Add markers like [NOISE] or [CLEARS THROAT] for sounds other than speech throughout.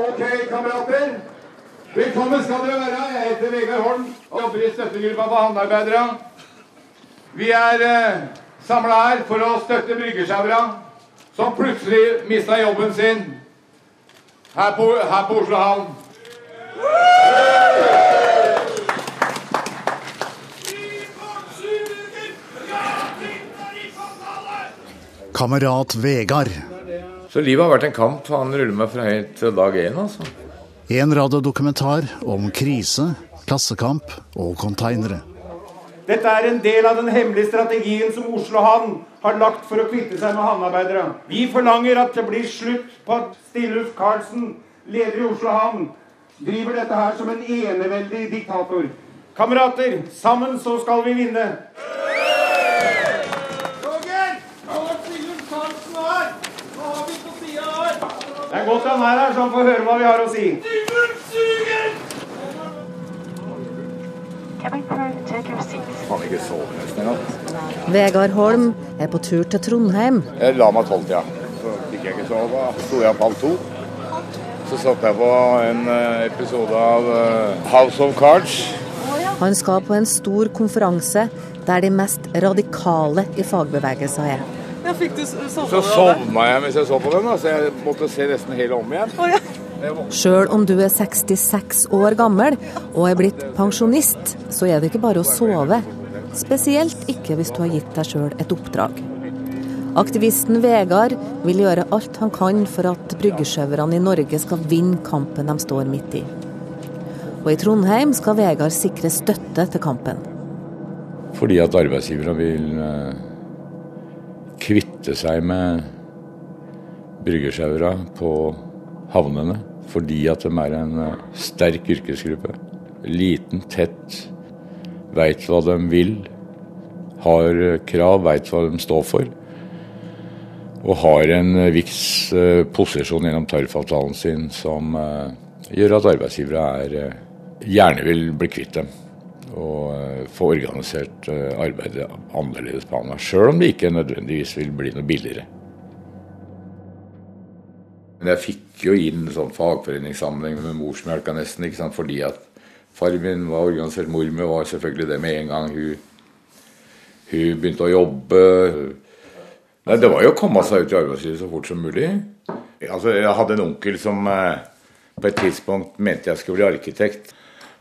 Ok, kamerater. Velkommen skal dere være. Jeg heter Vegard Holm og jobber i støttegruppa for havnearbeidere. Vi er eh, samla her for å støtte bryggesjauere som plutselig mista jobben sin her på, her på Oslo havn. Kamerat Vegard. Så livet har vært en kamp. Han ruller meg fra helt til dag én, altså. En radiodokumentar om krise, klassekamp og konteinere. Dette er en del av den hemmelige strategien som Oslo havn har lagt for å kvitte seg med havnearbeidere. Vi forlanger at det blir slutt på at Stilluf Karlsen, leder i Oslo havn, driver dette her som en eneveldig diktator. Kamerater, sammen så skal vi vinne. Roger! Hold Stilluf Karlsen her! Hva har vi på sida her? Det er godt han er her, så han får høre hva vi har å si. Faen ikke sove nesten engang. Vegard Holm er på tur til Trondheim. Jeg la meg tolvtida. Så fikk jeg ikke sove. Så sto jeg opp halv to. Så satte jeg på en eh, episode av eh, House of Cards. Han skal på en stor konferanse der de mest radikale i fagbevegelsen er. Ja, fikk du sovna Så sovna jeg mens jeg så på den, da, så jeg måtte se nesten hele om igjen. Oh, ja. Sjøl om du er 66 år gammel og er blitt pensjonist, så er det ikke bare å sove. Spesielt ikke hvis du har gitt deg sjøl et oppdrag. Aktivisten Vegard vil gjøre alt han kan for at bryggesjauerne i Norge skal vinne kampen de står midt i. Og i Trondheim skal Vegard sikre støtte til kampen. Fordi at arbeidsgivere vil kvitte seg med bryggesjauere på havnene. Fordi at de er en eh, sterk yrkesgruppe. Liten, tett, veit hva de vil. Har krav, veit hva de står for. Og har en eh, viss eh, posisjon gjennom tariffavtalen sin som gjør at arbeidsgivere er, gjerne vil bli kvitt dem og eh, få organisert eh, arbeidet annerledes på Hamar. Sjøl om det ikke nødvendigvis vil bli noe billigere. Men jeg fikk jo inn sånn fagforeningssammenheng med morsmelka nesten, ikke sant? fordi at far min var organisert, mor mi var selvfølgelig det med en gang hun, hun begynte å jobbe. Nei, Det var jo å komme seg ut i arbeidslivet så fort som mulig. Altså, Jeg hadde en onkel som eh, på et tidspunkt mente jeg skulle bli arkitekt.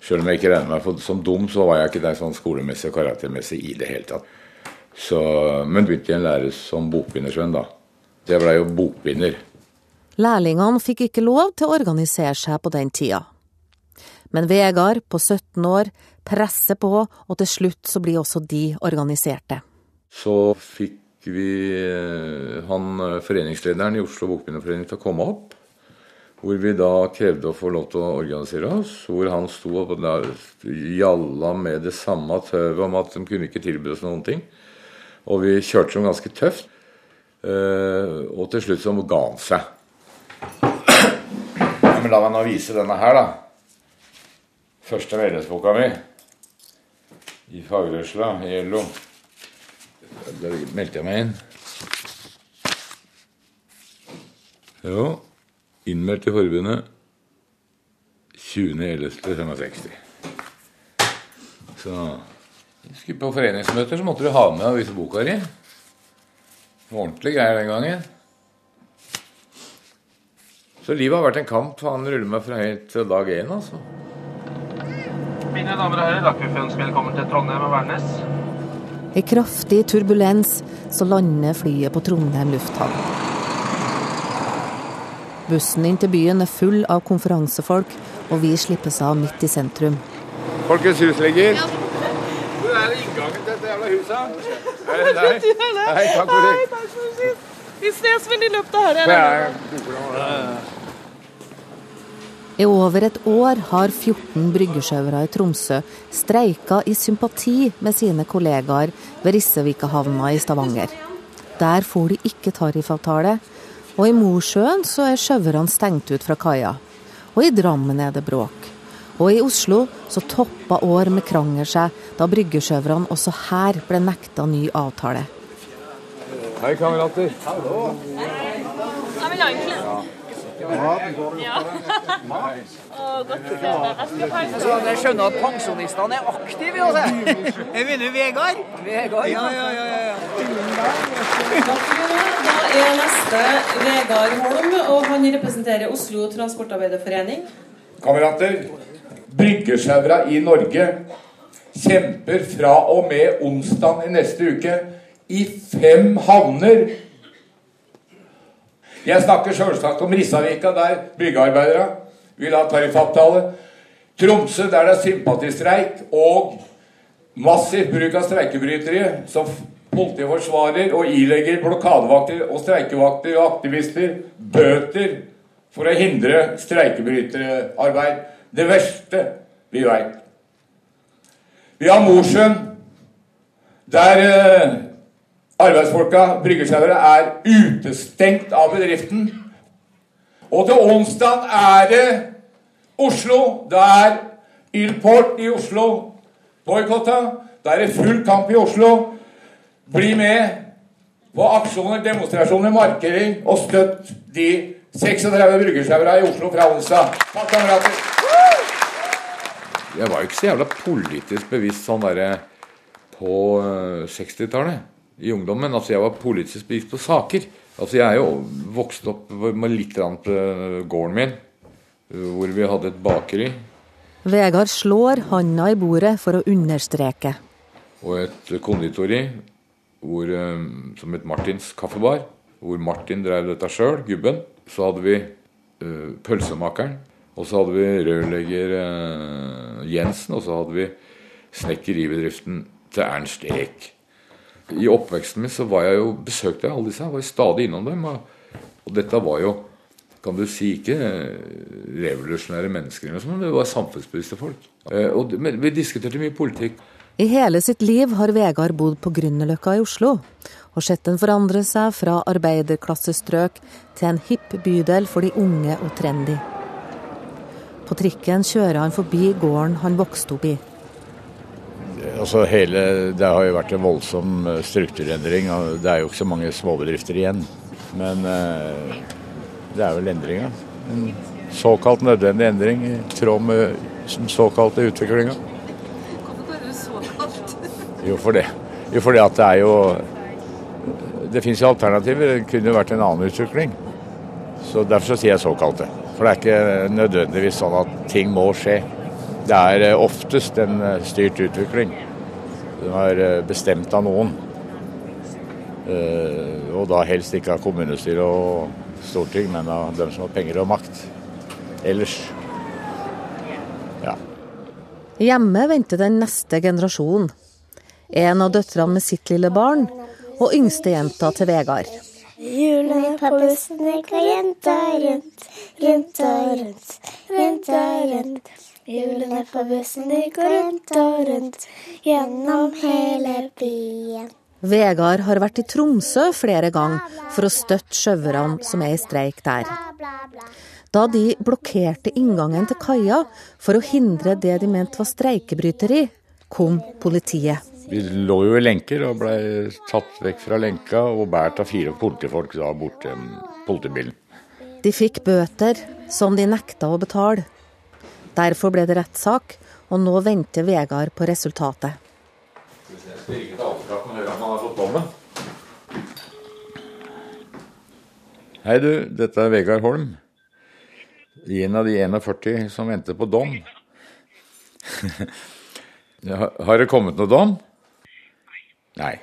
Selv om jeg ikke regner meg for som dum, så var jeg ikke der sånn skolemessig og karaktermessig i det hele tatt. Så, men begynte jeg en lære som bokbindersvenn, da. Så jeg blei jo bokbinder. Lærlingene fikk ikke lov til å organisere seg på den tida. Men Vegard, på 17 år, presser på, og til slutt så blir også de organiserte. Så fikk vi eh, han eh, foreningslederen i Oslo Bokbinderforening til å komme opp. Hvor vi da krevde å få lov til å organisere oss. Hvor han sto og gjalla med det samme tøvet om at de kunne ikke tilby oss noen ting. Og vi kjørte som ganske tøft. Eh, og til slutt så ga han seg. Ja, men la meg nå vise denne her, da. Første medlemsboka mi. I fagrørsla i LO. Da meldte jeg meg inn. Jo, innmeldt i forbundet 20.11.65. Så skulle på foreningsmøter så måtte du ha med og vise boka di. Det var ordentlig greier den gangen. Så livet har vært en kamp. Han ruller meg fra helt til dag én, altså. Mine damer og herrer, ønske velkommen til Trondheim og Værnes. I kraftig turbulens så lander flyet på Trondheim lufthavn. Bussen inn til byen er full av konferansefolk, og vi slippes av midt i sentrum. Folkets hus ligger. Hvor er inngangen til dette jævla huset? [LAUGHS] Nei, det? Nei, takk for det. Vi ses vel i løpet av helga. I over et år har 14 bryggesjauere i Tromsø streika i sympati med sine kollegaer ved Rissevikehavna i Stavanger. Der får de ikke tariffavtale, og i Mosjøen så er sjøverne stengt ut fra kaia. Og i Drammen er det bråk. Og i Oslo så toppa år med krangel seg da bryggesjøverne også her ble nekta ny avtale. Hei, kamerater. Jeg skjønner at pensjonistene er aktive. Jeg mener Vegard. Vegard. Ja, ja, ja, ja. Da er neste Vegard Holm, og han representerer Oslo Transportarbeiderforening. Kamerater, bryggesjauere i Norge kjemper fra og med onsdag i neste uke i fem havner. Jeg snakker selvsagt om Rissavika, der byggearbeidere vil ha tariffavtale. Tromsø, der det er sympatistreik og massiv bruk av streikebrytere, som politiet forsvarer og ilegger blokadevakter og streikevakter og aktivister bøter for å hindre streikebryterarbeid. Det verste vi veit. Vi har Mosjøen, der eh, arbeidsfolka, bryggesjauere, er utestengt av bedriften. Og til onsdag er det Oslo. Det er Ylport i Oslo boikotta. Da er det full kamp i Oslo. Bli med på aksjoner, demonstrasjoner, markering, og støtt de 36 bryggesjauere i Oslo fra onsdag. Takk, kamerater. Jeg var jo ikke så jævla politisk bevisst sånn derre på øh, 60-tallet i ungdommen. Altså Jeg var politisk bevisst på saker. Altså Jeg er jo vokst opp med litt på gården min, hvor vi hadde et bakeri Vegard slår handa i bordet for å understreke. og et konditori hvor, øh, som het Martins kaffebar, hvor Martin drev dette sjøl, gubben. Så hadde vi øh, pølsemakeren, og så hadde vi rørlegger øh, Jensen, og så hadde vi snekkeribedriften til Ernst Eek. I oppveksten min så var jeg jo, besøkte jeg alle disse, jeg var stadig innom dem. Og, og dette var jo, kan du si, ikke revolusjonære mennesker, men det var samfunnsbevisste folk. Eh, og, vi diskuterte mye politikk. I hele sitt liv har Vegard bodd på Grünerløkka i Oslo, og sett den forandre seg fra arbeiderklassestrøk til en hipp bydel for de unge og trendy. På trikken kjører han forbi gården han vokste opp i. Altså hele, Det har jo vært en voldsom eh, strukturendring. Det er jo ikke så mange småbedrifter igjen. Men eh, det er vel endringa. En såkalt nødvendig endring i tråd med den såkalte utviklinga. Hvorfor er det såkalt? [LAUGHS] Jo, for det. Jo, fordi at det er jo Det fins jo alternativer. Det kunne jo vært en annen utvikling. Så Derfor så sier jeg såkalte. For det er ikke nødvendigvis sånn at ting må skje. Det er eh, oftest en styrt utvikling. Den er eh, bestemt av noen. Eh, Og da helst ikke av kommunestyre og storting, men av dem som har penger og makt. Ellers. Ja. Hjemme venter den neste generasjonen. En av døtrene med sitt lille barn, og yngste jenta til Vegard. Hjulene på bussen går jenta rundt, rundt og rundt, rundt og rundt. Hjulene på bussen de går rundt og rundt, gjennom hele byen. Vegard har vært i Tromsø flere ganger for å støtte sjauerne som er i streik der. Da de blokkerte inngangen til kaia for å hindre det de mente var streikebryteri, kom politiet. Vi lå jo i lenker og ble tatt vekk fra lenka og båret av fire politifolk da bort til politibilen. De fikk bøter som de nekta å betale. Derfor ble det rettssak, og nå venter Vegard på resultatet. Hei du, dette er Vegard Holm. En av de 41 som venter på dom. [LAUGHS] Har det kommet noe dom? Nei.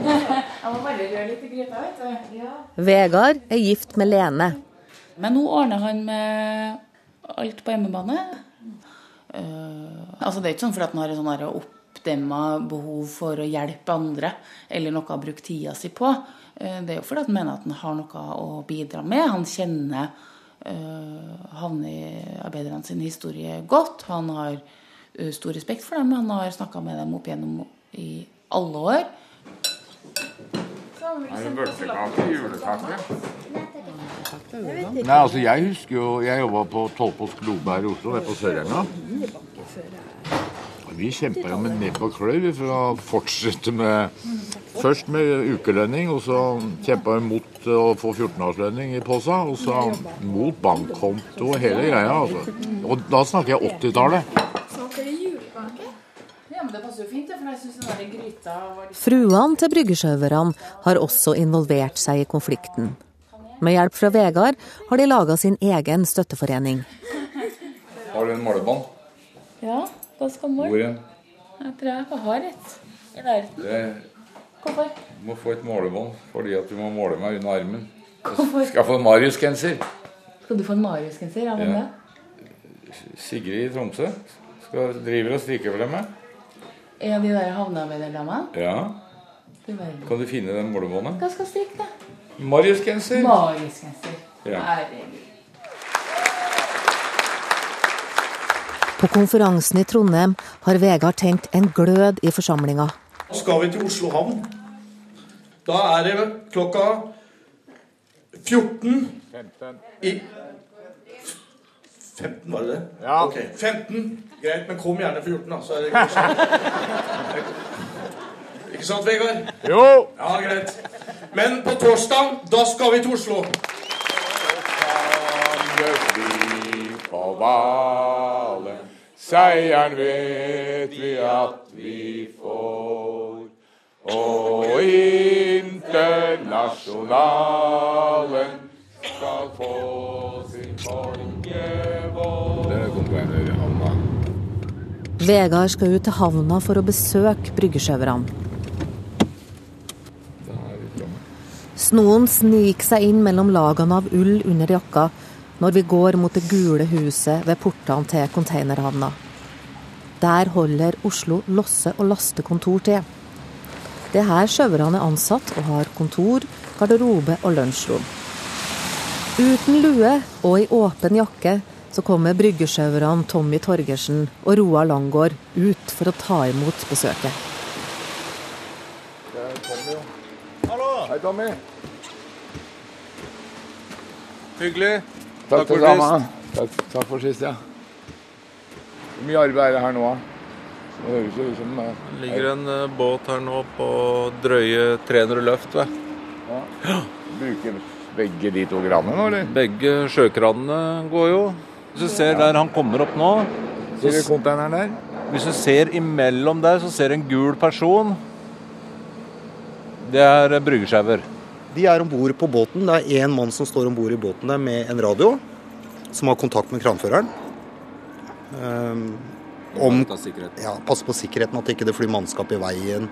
Jeg må bare røre litt gryta, vet du. Vegard er gift med Lene. Men nå ordner han med alt på hjemmebane. Uh, altså Det er ikke sånn fordi at han har et sånn oppdemma behov for å hjelpe andre, eller noe å bruke tida si på. Uh, det er jo fordi at han mener at han har noe å bidra med. Han kjenner uh, havnearbeiderne sin historie godt. Han har uh, stor respekt for dem. Han har snakka med dem opp igjennom i alle år. Er det bølsekake? Julekake? Nei, altså jeg husker jo Jeg jobba på Tollpost her i Oslo, det på Sørenga. Vi kjempa jo med nebb og klør for å fortsette med Først med ukelønning, og så kjempa vi mot å få 14-årslønning i posa. Og så mot bankkonto og hele greia. Altså. Og da snakker jeg 80-tallet. Smaker det julekake? Ja, men det passer jo fint, det, for jeg syns den der gryta var litt Fruene til bryggesjauerne har også involvert seg i konflikten. Med hjelp fra Vegard har de laga sin egen støtteforening. Har du en målebånd? Ja, hva skal måle. Hvor en? Jeg tror jeg har et i nærheten. Det Hvorfor? Du må få et målebånd fordi at du må måle meg under armen. Hvorfor? Skal jeg få en Marius-genser. Skal du få en Marius-genser av hvem Ja. det? Sigrid i Tromsø skal driver og strikker for dem. med. En av de der havnearbeiderdamene? Ja. Du. Kan du finne den målebåndet? Hva skal strikke, da? Marius-genser. Marius-genser. Ja. Herregud. På konferansen i Trondheim har Vegard tent en glød i forsamlinga. Skal vi til Oslo havn. Da er det klokka 14 i 15, var det det? Ja. Ok, 15. Greit, men kom gjerne 14, da. Så er det [LAUGHS] Ikke sant, Vegard? Jo! Ja, greit. Men på torsdag, da skal vi til Oslo. vi på Valen, Seieren vet vi at vi får. Og internasjonalen skal få sin containerhavna. Vegard skal ut til havna for å besøke bryggesjauerne. Snoen sniker seg inn mellom lagene av ull under jakka når vi går mot det gule huset ved portene til containerhavna. Der holder Oslo losse- og lastekontor til. Det er her sjauerne er ansatt og har kontor, garderobe og lunsjrom. Uten lue og i åpen jakke så kommer bryggesjauerne Tommy Torgersen og Roar Langgaard ut for å ta imot besøket. Hallo! Hei, Tommy. Hyggelig. Takk, for for samme. Takk, takk for sist, ja. Hvor mye arbeid er det her nå? Det høres jo ut som eh, Det ligger en uh, båt her nå på drøye 300 løft. Vet. Ja. Bruker begge de to kranene nå, eller? Begge sjøkranene går jo. Hvis du ser der han kommer opp nå Ser du konteineren der? Hvis du ser imellom der, så ser du en gul person. Det er eh, bryggesjauer. De er om bord på båten. Det er én mann som står om bord i båten der med en radio, som har kontakt med kranføreren. Um, om ja, passer på sikkerheten, at ikke det flyr mannskap i veien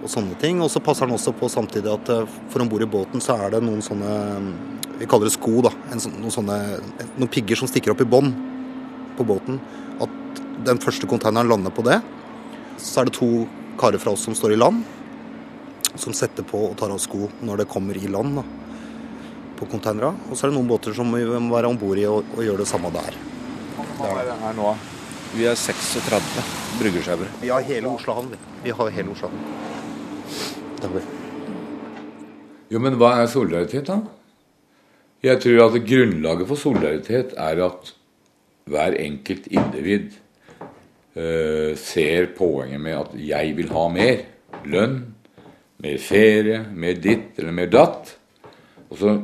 og sånne ting. Og så passer han også på samtidig at eh, for om bord i båten så er det noen sånne Vi kaller det sko, da. En, sånn- noen, sånne, noen pigger som stikker opp i bånn på båten. At den første containeren lander på det. Så er det to karer fra oss som står i land som setter på og tar av sko når det kommer i land da, på containera. Og så er det noen båter som vi må være om bord i og, og gjøre det samme der. Hva er det her nå. Vi er 36 bryggesjauere. Vi har hele Oslo havn. vi. Vi har hele Oslo havn. Det har vi. Jo, men hva er solidaritet, da? Jeg tror at grunnlaget for solidaritet er at hver enkelt individ eh, ser poenget med at jeg vil ha mer lønn, mer ferie, mer ditt eller mer datt. Og så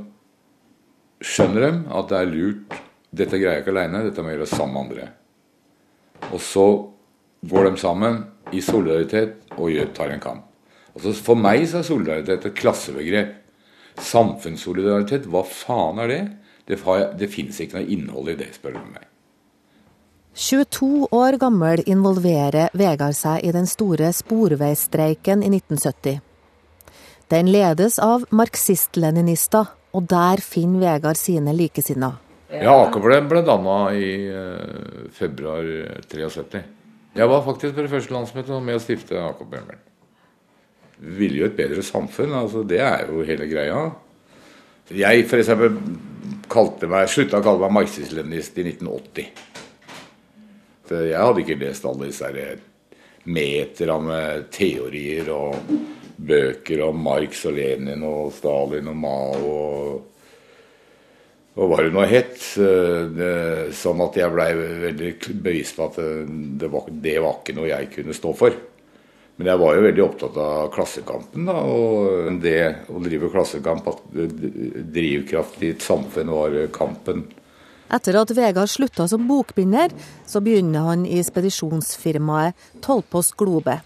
skjønner de at det er lurt Dette greier jeg ikke aleine, dette må jeg gjøre sammen med andre. Og så går de sammen i solidaritet og tar en kamp. Altså For meg så er solidaritet et klassebegrep. Samfunnssolidaritet, hva faen er det? Det, det fins ikke noe innhold i det, spør du meg. 22 år gammel involverer Vegard seg i den store sporveisstreiken i 1970. Den ledes av marxist-leninister, og der finner Vegard sine likesinnede. Ja, Aker ble, ble danna i uh, februar 73. Jeg var faktisk på det første landsmøtet med å stifte. Vi ville jo et bedre samfunn, altså det er jo hele greia. Jeg meg, slutta å kalle meg marxist-leninist i 1980. Jeg hadde ikke lest alle disse meterne teorier og bøker om Marx og Lenin og Stalin og Mao og og hva det nå het. eh, Sånn at jeg blei veldig bevisst på at det, det, var, det var ikke noe jeg kunne stå for. Men jeg var jo veldig opptatt av Klassekampen. da, Og det å drive Klassekamp, at drivkraft i et samfunn var kampen. Etter at Vegard slutta som bokbinder, så begynner han i spedisjonsfirmaet Tollpost Globe.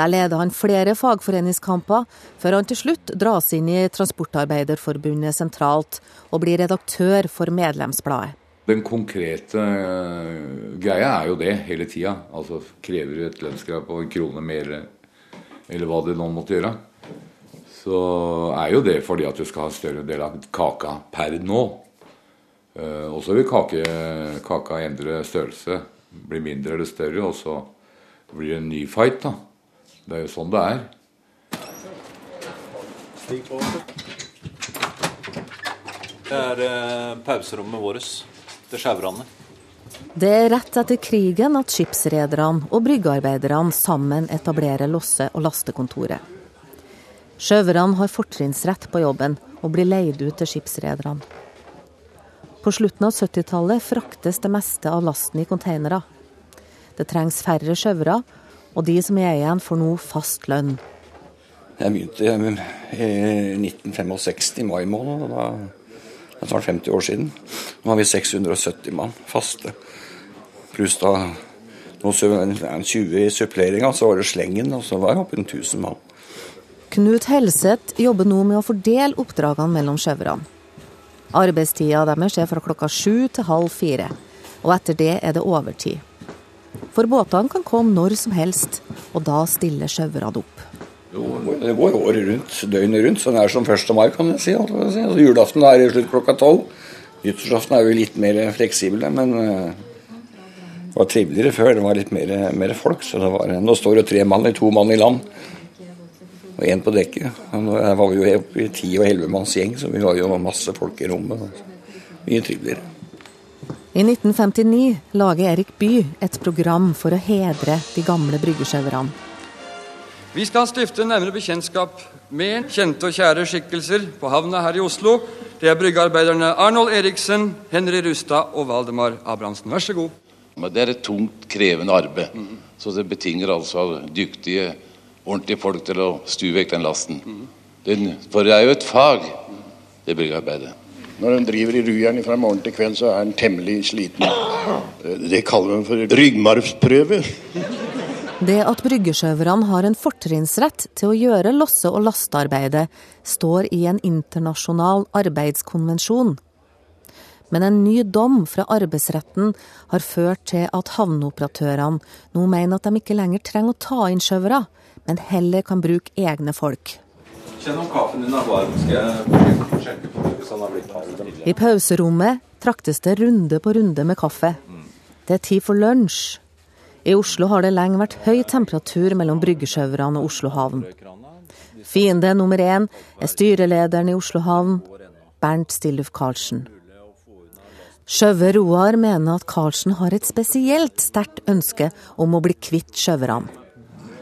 Der leder han flere fagforeningskamper, før han til slutt dras inn i Transportarbeiderforbundet sentralt og blir redaktør for medlemsbladet. Den konkrete greia er jo det hele tida. Altså krever du et lønnskrav på en krone mer, eller hva det nå måtte gjøre, så er jo det fordi at du skal ha en større del av kaka per nå. Og så vil kake, kaka endre størrelse. Bli mindre eller større, og så blir det en ny fight, da. Det er jo sånn det er. Det er eh, pauserommet vårt. Det sjauerne. Det er rett etter krigen at skipsrederne og bryggearbeiderne sammen etablerer losse- og lastekontoret. Sjøverne har fortrinnsrett på jobben og blir leid ut til skipsrederne. På slutten av 70-tallet fraktes det meste av lasten i containere. Det trengs færre sjøvere, og de som er igjen får nå fast lønn. Jeg begynte i 1965, i mai måned. og da det var snart 50 år siden. Nå har vi 670 mann faste. Pluss da noen 20 i suppleringa, så var det slengen, og så var det oppe i 1000 mann. Knut Helseth jobber nå med å fordele oppdragene mellom sjøverne. Arbeidstida deres er fra klokka sju til halv fire, og etter det er det overtid. For båtene kan komme når som helst, og da stiller sjauerne opp. Jo, det går året rundt, døgnet rundt, så det er som 1. mai, kan jeg si. Altså, julaften er i slutt klokka tolv. Nyttårsaften er vi litt mer fleksible, men det var triveligere før. Det var litt mer, mer folk. så det var, Nå står det tre mann, to mann i land og én på dekket. Nå var vi jo oppe i ti og ellevemannsgjeng, gjeng, så vi var jo masse folk i rommet. Mye triveligere. I 1959 lager Erik Bye et program for å hedre de gamle bryggesjauerne. Vi skal stifte nærmere bekjentskap med kjente og kjære skikkelser på havna her i Oslo. Det er bryggearbeiderne Arnold Eriksen, Henry Rustad og Valdemar Abrahamsen. Vær så god. Det er et tungt, krevende arbeid. Så det betinger altså dyktige ordentlige folk til å stue vekk den lasten. Den, for det er jo et fag, det bryggearbeidet. Når en driver i rujern fra morgen til kveld, så er en temmelig sliten. Det kaller en for ryggmargsprøve. Det at bryggesjøverne har en fortrinnsrett til å gjøre losse- og lastearbeidet, står i en internasjonal arbeidskonvensjon. Men en ny dom fra arbeidsretten har ført til at havneoperatørene nå mener at de ikke lenger trenger å ta inn sjøvere, men heller kan bruke egne folk. Kjenn om kaffen din er varm, skal jeg sjekke på hvis han har blitt kald. I pauserommet traktes det runde på runde med kaffe. Det er tid for lunsj. I Oslo har det lenge vært høy temperatur mellom bryggesjauerne og Oslo havn. Fiende nummer én er styrelederen i Oslo havn, Bernt Stilluf Karlsen. Sjøve Roar mener at Karlsen har et spesielt sterkt ønske om å bli kvitt sjøverne.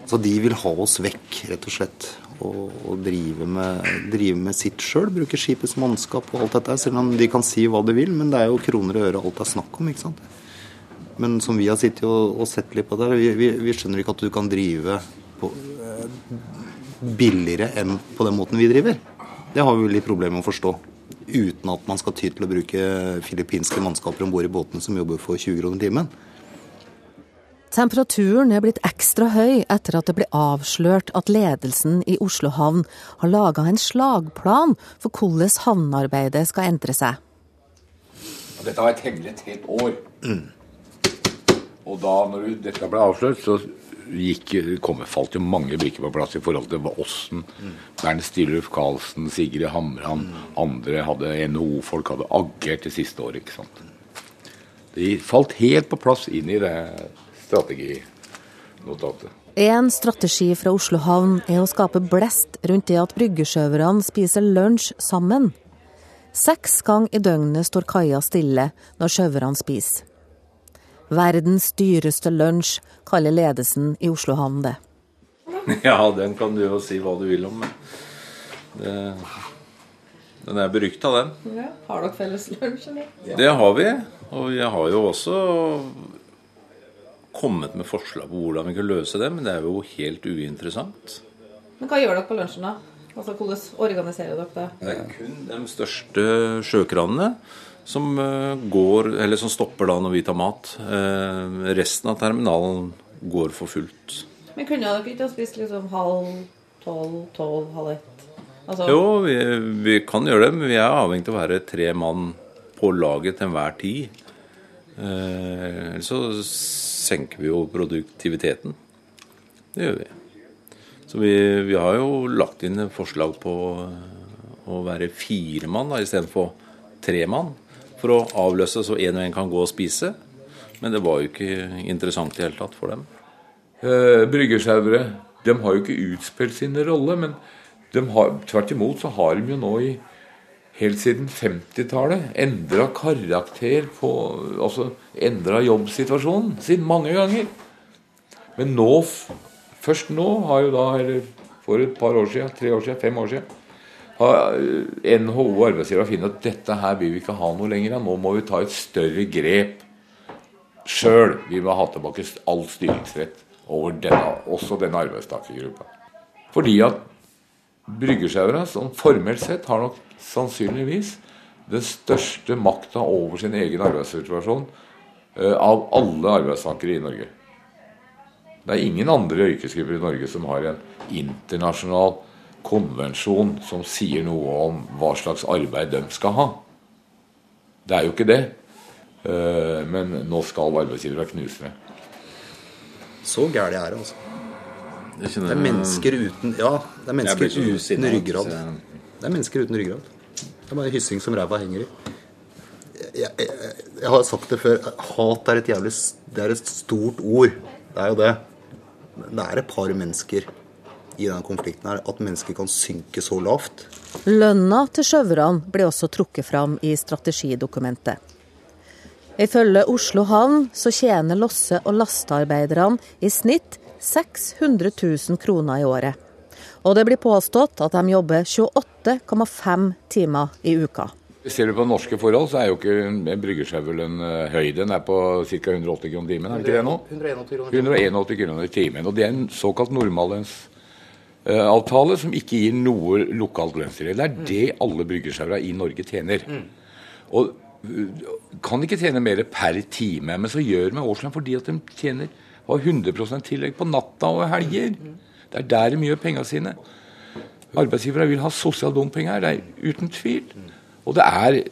Så de vil ha oss vekk, rett og slett. Og, og drive, med, drive, med, sitt sjøl. Bruke skipets mannskap og alt dette. Selv om de kan si hva de vil, men det er jo kroner og øre alt det er snakk om. ikke sant? Men som vi har sittet og, og sett litt på der, vi, vi, vi, skjønner ikke at du kan drive på, eh, billigere enn på den måten vi driver. Det har vi litt problemer med å forstå. Uten at man skal ty til å bruke filippinske mannskaper om bord i båtene som jobber for 20 kroner timen. Temperaturen er blitt ekstra høy etter at det ble avslørt at ledelsen i Oslo havn har laga en slagplan for hvordan havnearbeidet skal endre seg. Dette har vært hemmelig et helt år. Mm. Og da når dette ble avslørt, så gikk, kom, falt jo mange brikker på plass i forhold til Åssen, mm. Bernt Stilluf Karlsen, Sigrid Hamran, mm. andre hadde NHO-folk hadde agert det siste året. ikke sant? De falt helt på plass inn i det strateginotatet. En strategi fra Oslo havn er å skape blest rundt det at bryggesjøverne spiser lunsj sammen. Seks ganger i døgnet står kaia stille når sjøverne spiser. Verdens dyreste lunsj, kaller ledelsen i Oslo havn det. [LAUGHS] Ja, den kan du jo si hva du vil om, men det, den er berykta, den. Ja, har dere felles lunsj, Ja. Det har vi. Og jeg har jo også kommet med forslag på hvordan vi kan løse det, men det er jo helt uinteressant. Men hva gjør dere på lunsjen, da? Altså, Hvordan organiserer dere det? Det er kun de største sjøkranene som, eh, går, eller som stopper da når vi tar mat. Eh, resten av terminalen går for fullt. Men kunne dere ikke ha spist liksom halv tolv, tolv, halv ett? Altså, Jo, vi, vi kan gjøre det, men vi er avhengig av å være tre mann på laget til enhver tid. Eh, så senker vi jo produktiviteten. Det gjør vi. Så vi, vi har jo lagt inn forslag på å være fire mann istedenfor tre mann. For å avløse så én og én kan gå og spise. Men det var jo ikke interessant i det hele tatt for dem. Eh, Bryggesjauere de har jo ikke utspilt sin rolle, men tvert imot så har de jo nå i helt siden 50-tallet endra karakter på Altså endra jobbsituasjonen sin mange ganger. Men nå, først nå, har jo da, eller for et par år siden, tre år siden, fem år siden, har eh, NHO og arbeidsgivere funnet at dette her vil vi ikke ha noe lenger av. Nå må vi ta et større grep sjøl. Vi må ha tilbake all styringsrett over denne, også denne arbeidstakergruppa. Fordi at bryggesjauere, som formelt sett, har nok sannsynligvis den største makta over sin egen arbeidssituasjon eh, av alle arbeidstakere i Norge. Det er ingen andre yrkesgrupper i Norge som har en internasjonal konvensjon som sier noe om hva slags arbeid de skal ha. Det er jo ikke det. Eh, Men nå skal arbeidsgivere knuse det. Så gæli er det, altså. Det Det er mennesker uten Ja, det er mennesker uten ryggrad. Det er mennesker uten ryggrad. Det er bare hyssing som ræva henger i. Jeg, jeg, jeg har sagt det før. Hat er et jævlig Det er et stort ord. Det er jo det. Men det er et par mennesker i denne konflikten her. At mennesker kan synke så lavt. Lønna til sjøverne ble også trukket fram i strategidokumentet. Ifølge Oslo havn så tjener losse- og lastearbeiderne i snitt 600 000 kroner i året. Og det blir påstått at de jobber 28,5 timer i uka. Ser du på norske forhold, så er jo ikke bryggesjauerlønn eh, høy. Den er på ca. 180 kroner timen, er det ikke det nå? 181 kroner. i timen. Og det er en såkalt normallønnsavtale som ikke gir noe lokalt lønnstillegg. Det er det alle bryggesjauere i Norge tjener. Og øh, kan ikke tjene mer per time, men så gjør de årslønn fordi at de tjener har 100% tillegg på natta og helger. Det er der de gjør pengene sine. Arbeidsgivere vil ha sosial dumping her, det er uten tvil. Og det er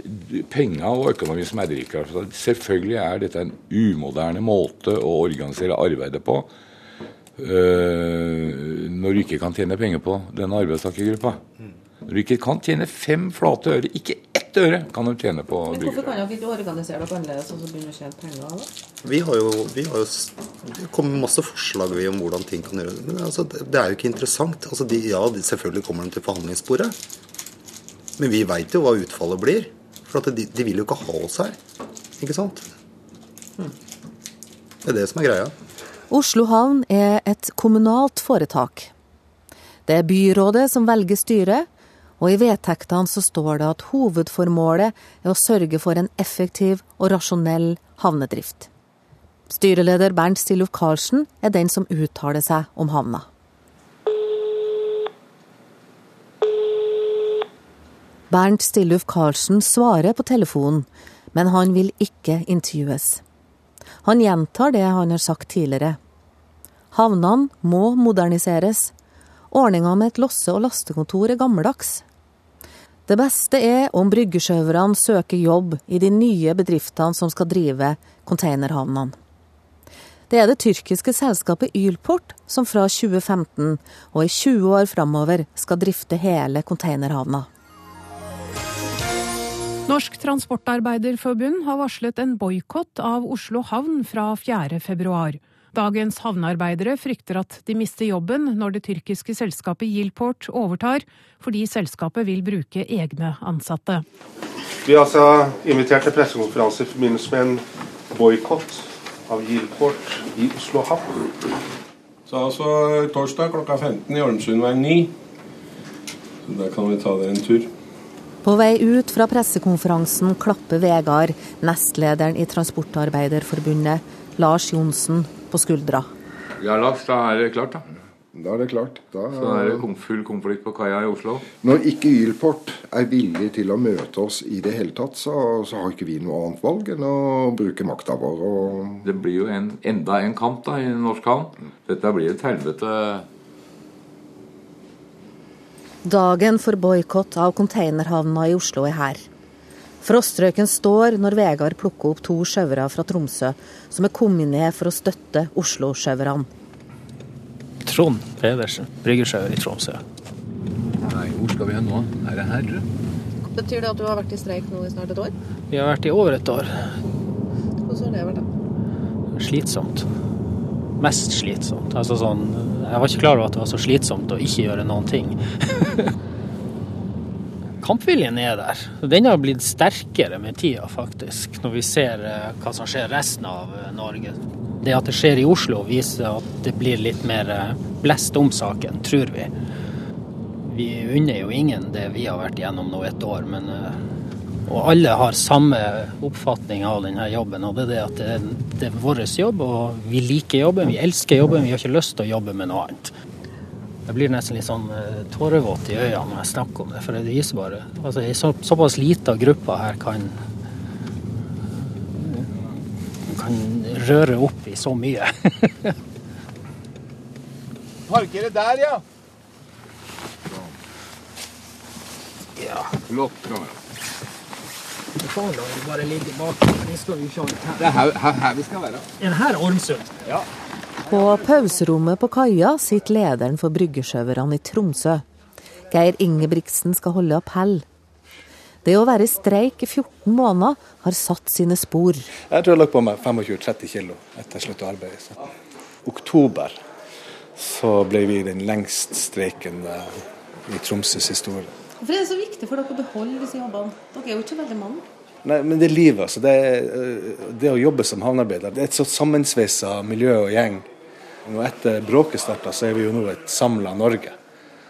penga og økonomi som er drivkrafta. Selvfølgelig er dette en umoderne måte å organisere arbeidet på øh, når du ikke kan tjene penger på denne arbeidstakergruppa. Når du ikke kan tjene fem flate øre, ikke ett øre kan de tjene på Men brygge. hvorfor kan dere ikke organisere dere annerledes og så begynne å tjene penger? Vi har jo, vi har jo det kommer masse forslag vi om hvordan ting kan gjøres. Men altså, det, det er jo ikke interessant. Altså, de, ja, de, selvfølgelig kommer de til forhandlingsbordet. Men vi veit jo hva utfallet blir. For at de, de vil jo ikke ha oss her. Ikke sant? Det er det som er greia. Oslo havn er et kommunalt foretak. Det er byrådet som velger styre, og i vedtektene så står det at hovedformålet er å sørge for en effektiv og rasjonell havnedrift. Styreleder Bernt Stilluf Karlsen er den som uttaler seg om havna. Bernt Stilluf Karlsen svarer på telefonen, men han vil ikke intervjues. Han gjentar det han har sagt tidligere. Havnene må moderniseres. Ordninga med et losse- og lastekontor er gammeldags. Det beste er om bryggesjøverne søker jobb i de nye bedriftene som skal drive containerhavnene. Det er det tyrkiske selskapet Ylport som fra 2015 og i 20 år framover skal drifte hele containerhavna. Norsk Transportarbeiderforbund har varslet en boikott av Oslo havn fra 4. Dagens havnearbeidere frykter at de mister jobben når det tyrkiske selskapet Yilport overtar, fordi selskapet vil bruke egne ansatte. Vi har altså invitert til pressekonferanse i forbindelse med en boikott av Yilport i Oslo havn. Så altså torsdag klokka 15 i Ormsundveien 9. Så der kan vi ta dere en tur. På vei ut fra pressekonferansen klapper Vegard, nestlederen i Transportarbeiderforbundet, Lars Johnsen, på skuldra. Ja, Lars, da er det klart, da. Da er det klart. Da, Så er det full konflikt på kaia i Oslo. Når ikke Ylport er villig til å møte oss i det hele tatt, så, så har ikke vi noe annet valg enn å bruke makta vår. Og... Det blir jo en, enda en kamp da i norsk havn. Dette blir et helvete. Dagen for boikott av containerhavna i Oslo er her. Frostrøyken står når Vegard plukker opp to sjauere fra Tromsø, som er kommet ned for å støtte Oslo-sjauerne. Trond Pedersen, bryggesjauer i Tromsø. Nei, hvor skal vi hen nå? Er det her? Betyr det at du har vært i streik nå i snart et år? Vi har vært i over et år. Hvordan har det vært? da? Slitsomt. Mest slitsomt. Altså sånn, jeg var ikke klar over at det var så slitsomt å ikke gjøre noen ting. [LAUGHS] Kampviljen er der. Den har blitt sterkere med tida, faktisk. Når vi ser eh, hva som skjer resten av eh, Norge. Det at det skjer i Oslo, viser at det blir litt mer eh, blest om saken, tror vi. Vi unner jo ingen det vi har vært gjennom nå et år, men og alle har samme oppfatning av denne jobben. og Det er det at det, det er vår jobb, og vi liker jobben, vi elsker jobben. Vi har ikke lyst til å jobbe med noe annet. Jeg blir nesten litt sånn uh, tårevåt i øynene når jeg snakker om det. For det viser bare altså En så, såpass lita gruppe her kan kan røre opp i så mye. [LAUGHS] Parkere der, ja. Ja. Flott kamera. Det får da bare ligger bak. Det er her, her, her vi skal være. Er det her Ormsund? Ja. På pauserommet på kaia sitter lederen for bryggesjøverne i Tromsø. Geir Ingebrigtsen skal holde appell. Det å være i streik i 14 måneder har satt sine spor. Jeg tror jeg har lagt på meg 25-30 kilo etter slutt å arbeide. Så. Oktober så ble vi den lengst streiken eh, i Tromsøs historie. Hvorfor er det så viktig for dere å beholde disse jobbene? Dere er jo ikke veldig mange. Nei, men det er livet. altså. Det, er, eh, det å jobbe som havnearbeider. Det er et så sammensveisa miljø og gjeng. Og etter bråket starta, så er vi jo nå et samla Norge.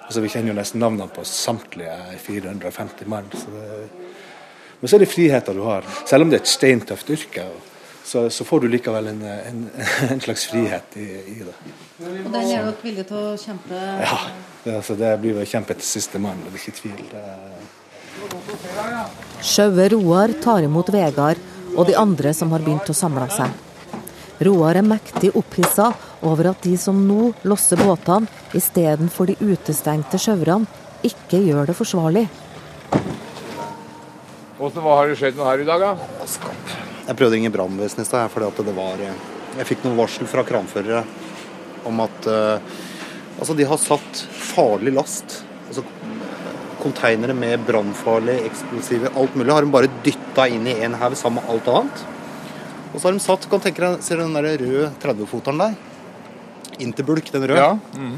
Altså Vi kjenner jo nesten navnene på samtlige 450 mann. Så det, men så er det friheten du har. Selv om det er et steintøft yrke, så, så får du likevel en, en, [LAUGHS] en slags frihet i, i, det. Og den er dere villige til å kjempe Ja, det, altså, det blir å kjempe til siste mann, det er ikke tvil. Det, Sjaue Roar tar imot Vegard og de andre som har begynt å samle seg. Roar er mektig opphissa over at de som nå losser båtene istedenfor de utestengte sjøvrene, ikke gjør det forsvarlig. Hvordan, hva har det skjedd noe her i dag, da? Jeg prøvde å ringe brannvesenet i stad, fordi at det var Jeg fikk noen varsel fra kranførere om at uh, altså de har satt farlig last. Altså Konteinere med brannfarlige eksplosiver, alt mulig, har de bare dytta inn i en haug sammen med alt annet. Og så har de satt, kan tenke deg, Ser du den der røde 30-foteren der? Interbulk, den røde. Ja. Mm.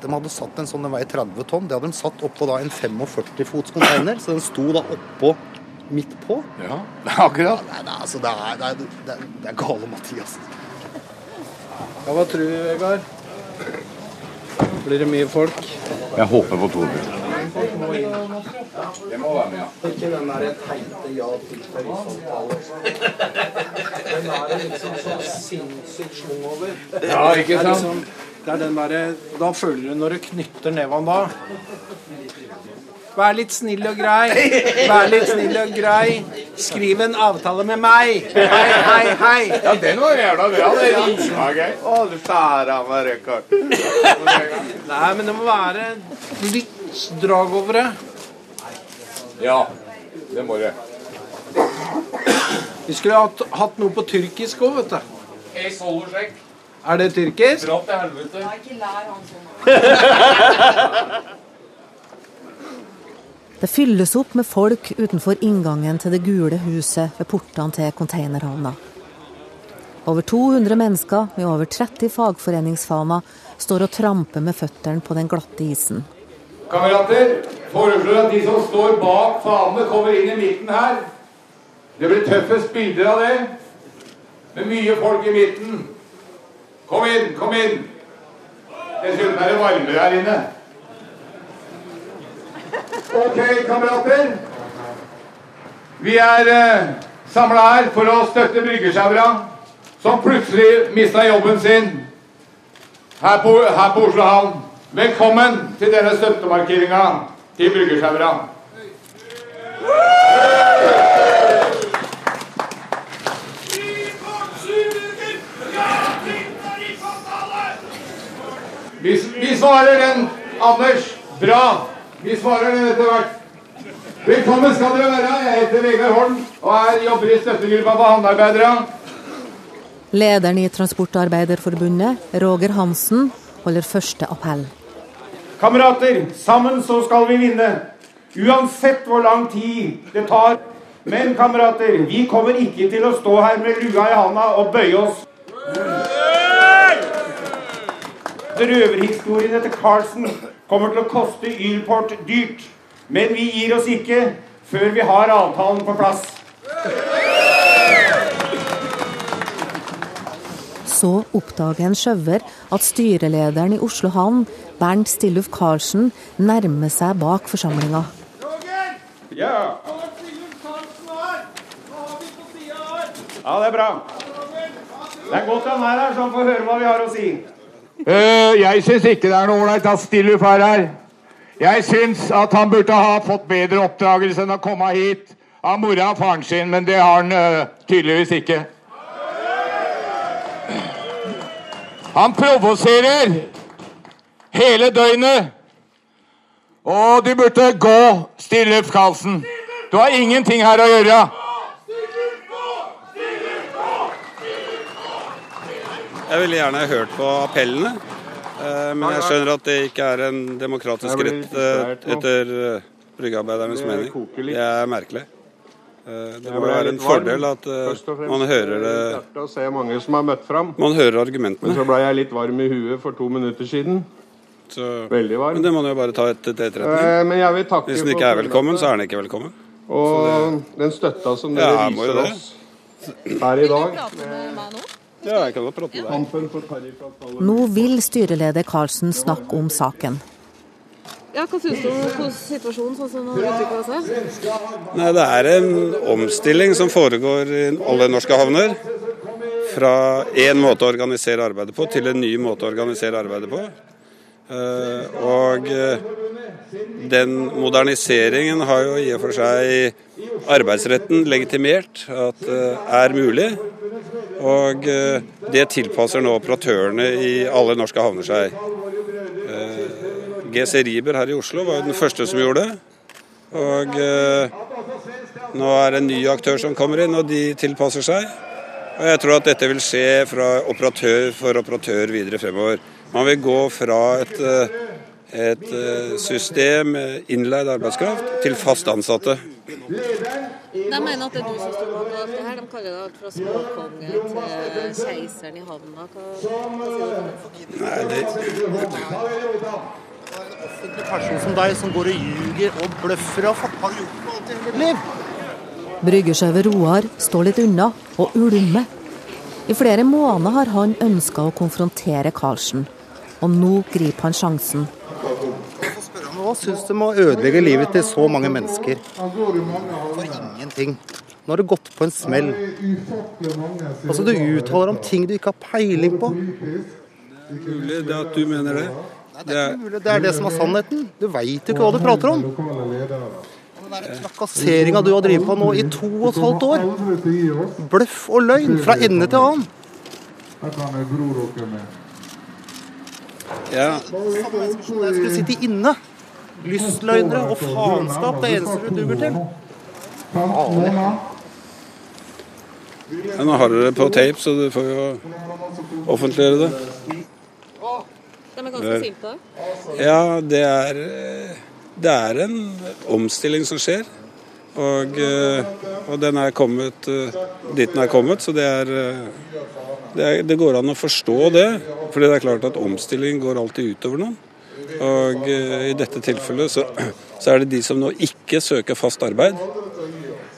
De hadde satt en sånn, den veier 30 tonn. Det hadde de satt oppå da en 45 fots container, så den sto da oppå midt på. Ja, akkurat. Ja, nei, altså, det, er, det, er, det, er, det er gale Mathias. Ja, hva tror du, Vegard? Blir det mye folk? Jeg håper på Torbjørn. Det må være med, ja. Ikke den der teite ja til tariffavtale. Den er liksom så sinnssykt schwung over. Ja, ikke sant? Det er, liksom, det er den derre Da føler du når du knytter nevene da. Vær litt snill og grei. Vær litt snill og grei. Skriv en avtale med meg. Hei, hei, hei. Ja, den var jævla bra. Det gøy. Å, du skjæra meg rekord. Nei, men det må være litt drag over det. Ja, det må det. Vi skulle hatt, hatt noe på tyrkisk òg, vet du. Er det tyrkisk? Dra til helvete. Ikke lær han sånn. [LAUGHS] Det fylles opp med folk utenfor inngangen til det gule huset ved portene til containerhavna. Over 200 mennesker med over 30 fagforeningsfaner står og tramper med føttene på den glatte isen. Kamerater, foreslår at de som står bak fanene, kommer inn i midten her. Det blir tøffest bilder av det. Med mye folk i midten. Kom inn, kom inn. Dessuten er det varmere her inne. Ok, kamerater. Vi er eh, samla her for å støtte bryggesjaura, som plutselig mista jobben sin her på, her på Oslo havn. Velkommen til denne støttemarkeringa til bryggesjauere. Vi, vi svarer den, Anders. Bra. Vi svarer den etter hvert. Velkommen skal dere være. Jeg heter Vegard Holm og er jobber i støttegruppa for havnearbeidere. Lederen i Transportarbeiderforbundet, Roger Hansen, holder første appell. Kamerater, sammen så skal vi vinne. Uansett hvor lang tid det tar. Men kamerater, vi kommer ikke til å stå her med lua i handa og bøye oss. Røverhistoriene til Carlsen kommer til å koste Ylport dyrt. Men vi gir oss ikke før vi har avtalen på plass. Så oppdager en sjauer at styrelederen i Oslo havn, Bernt Stilluf Karlsen, nærmer seg bak forsamlinga. Ja. Ja, det er bra. Det er godt han er her, så han får høre hva vi har å si. Uh, jeg syns ikke det er noe ålreit at Stilluf er her. Jeg syns at han burde ha fått bedre oppdragelse enn å komme hit av mora og faren sin, men det har han uh, tydeligvis ikke. Han provoserer hele døgnet. Og du burde gå, Stilluf Karlsen. Du har ingenting her å gjøre. Jeg ville gjerne hørt på appellene, eh, men jeg skjønner at det ikke er en demokratisk rett eh, etter eh, bryggearbeidernes mening. Det er merkelig. Eh, Det må være en fordel at eh, man hører det å se mange som har møtt fram. Man hører Men så ble jeg litt varm i huet for to minutter siden. Så, Veldig varm. men det må man jo bare ta etter til Eh, etterretning. Takke Hvis den ikke er velkommen, så er den ikke velkommen. Og den støtta som dere Ja, viser det. oss her i dag. Ja, jeg kan godt prate med deg. Nå vil styreleder Karlsen snakke om saken. Ja, Hva syns du om situasjonen sånn som den har utvikla seg? Nei, Det er en omstilling som foregår i alle norske havner. Fra én måte å organisere arbeidet på til en ny måte å organisere arbeidet på. Eh, Og eh, den moderniseringen har jo i og for seg arbeidsretten legitimert at eh, er mulig. Og det tilpasser nå operatørene i alle norske havner seg. Eh, GC Riber her i Oslo var jo den første som gjorde det. Og eh, nå er det en ny aktør som kommer inn, og de tilpasser seg. Og jeg tror at dette vil skje fra operatør for operatør videre fremover. Man vil gå fra et, eh, et eh, system med innleid arbeidskraft til fast ansatte. De mener at det er du som står bak alt det her. De kaller det alt fra småkonge til keiseren i havna. Hva, hva sier du? Nei, det, offentlig person som deg som går og ljuger og bløffer og har gjort noe annet i hele liv. Bryggesjauer Roar står litt unna og ulmer. I flere måneder har han ønska å konfrontere Karlsen, og nå griper han sjansen. Hva syns du om å ødelegge livet til så mange mennesker for ingenting? Nå har du gått på en smell. Altså, Du uttaler om ting du ikke har peiling på. mulig det at du mener det. Det er, Det er det som er sannheten. Du veit jo ikke hva du prater om. Den trakasseringa du har drevet på nå i to og et halvt år. Bløff og løgn fra ende til annen. ja, Jeg skulle sitte inne. Lystløgnere og faenskap, det eneste du duger til. Ja, Nå har dere det på tape, så du får jo offentliggjøre det. De er ganske sinte. Ja, det er, det er en omstilling som skjer. Og, eh, og den er kommet eh, dit den er kommet, så det er, eh, det er Det går an å forstå det. Fordi det er klart at omstilling går alltid utover noen. Og i dette tilfellet så, [CLEARS THROAT] så er det de som nå ikke søker fast arbeid,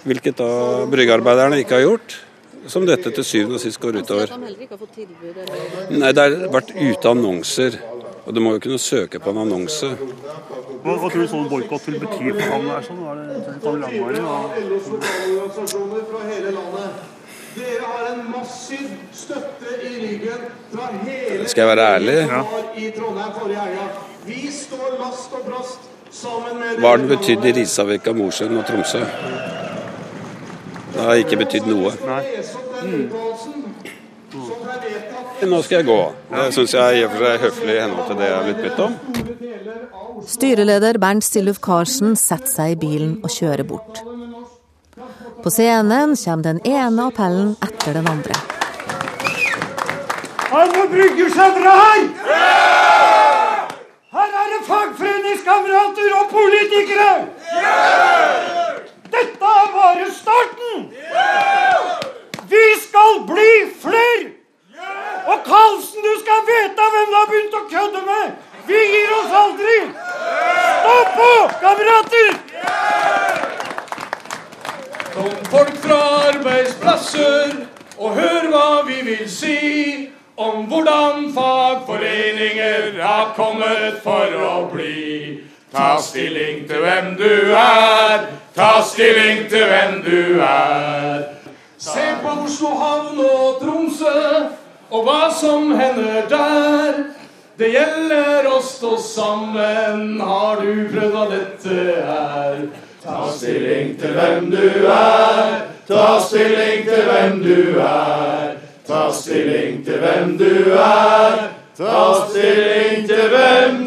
hvilket da bryggearbeiderne ikke har gjort, som dette til syvende og sist går utover. tilbud eller Nei, det har vært ute annonser. Og du må jo kunne søke på en annonse. Hva, hva tror du sånn boikott vil bety for ham? Der, sånn? Er det, kan langvarig? Dere har en massiv støtte i ryggen fra hele Skal jeg være ærlig? Ja. i Trondheim forrige helga. Vi står last og brast sammen med Hva har det betydd i Risavika, Mosjøen og Tromsø? Det har ikke betydd noe. Nå skal jeg gå. Det syns jeg i og for seg er høflig i henhold til det jeg har blitt bedt om. Styreleder Bernt Stilluf Karsen setter seg i bilen og kjører bort. På scenen kommer den ene appellen etter den andre. Har brygge bryggersøvre her? Her Det gjelder å stå sammen, har du prøvd hva dette er? Ta stilling til hvem du er, ta stilling til hvem du er. Ta stilling til hvem du er, ta stilling til hvem